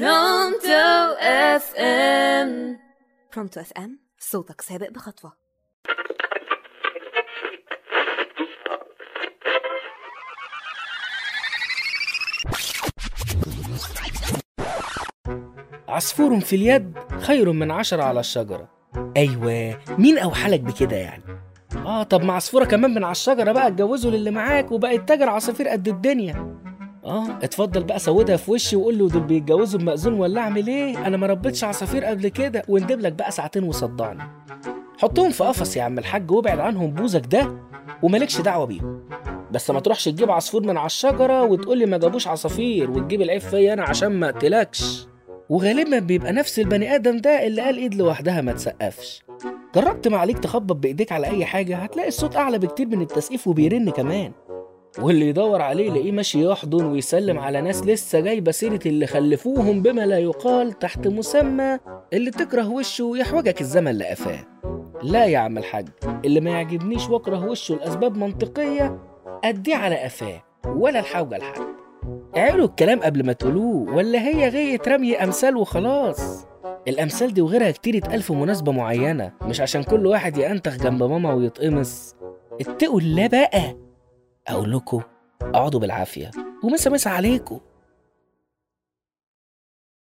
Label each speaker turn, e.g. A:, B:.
A: Pronto
B: FM Pronto FM صوتك سابق بخطوة.
C: عصفور في اليد خير من عشرة على الشجرة. أيوة مين أوحالك بكده يعني؟ آه طب ما عصفورة كمان من على الشجرة بقى اتجوزوا للي معاك وبقت تاجر عصافير قد الدنيا. آه اتفضل بقى سودها في وشي وقول له دول بيتجوزوا بمأذون ولا أعمل إيه؟ أنا ما ربيتش عصافير قبل كده واندب لك بقى ساعتين وصدعني. حطهم في قفص يا عم الحاج وابعد عنهم بوزك ده ومالكش دعوة بيهم. بس ما تروحش تجيب عصفور من على الشجرة وتقول لي ما جابوش عصافير وتجيب العيب فيا أنا عشان ما اقتلكش. وغالبا بيبقى نفس البني آدم ده اللي قال إيد لوحدها ما تسقفش. جربت معاليك تخبط بإيديك على أي حاجة؟ هتلاقي الصوت أعلى بكتير من التسقيف وبيرن كمان. واللي يدور عليه يلاقيه ماشي يحضن ويسلم على ناس لسه جايبة سيرة اللي خلفوهم بما لا يقال تحت مسمى اللي تكره وشه ويحوجك الزمن لقفاه. لا يا عم الحاج اللي ما يعجبنيش واكره وشه لأسباب منطقية اديه على قفاه ولا الحوجة لحد. اعلوا الكلام قبل ما تقولوه ولا هي غاية رمي أمثال وخلاص. الأمثال دي وغيرها كتير اتقال في مناسبة معينة مش عشان كل واحد ينتخ جنب ماما ويتقمص. اتقوا الله بقى أقول لكم أقعدوا بالعافية ومسا مسا عليكم.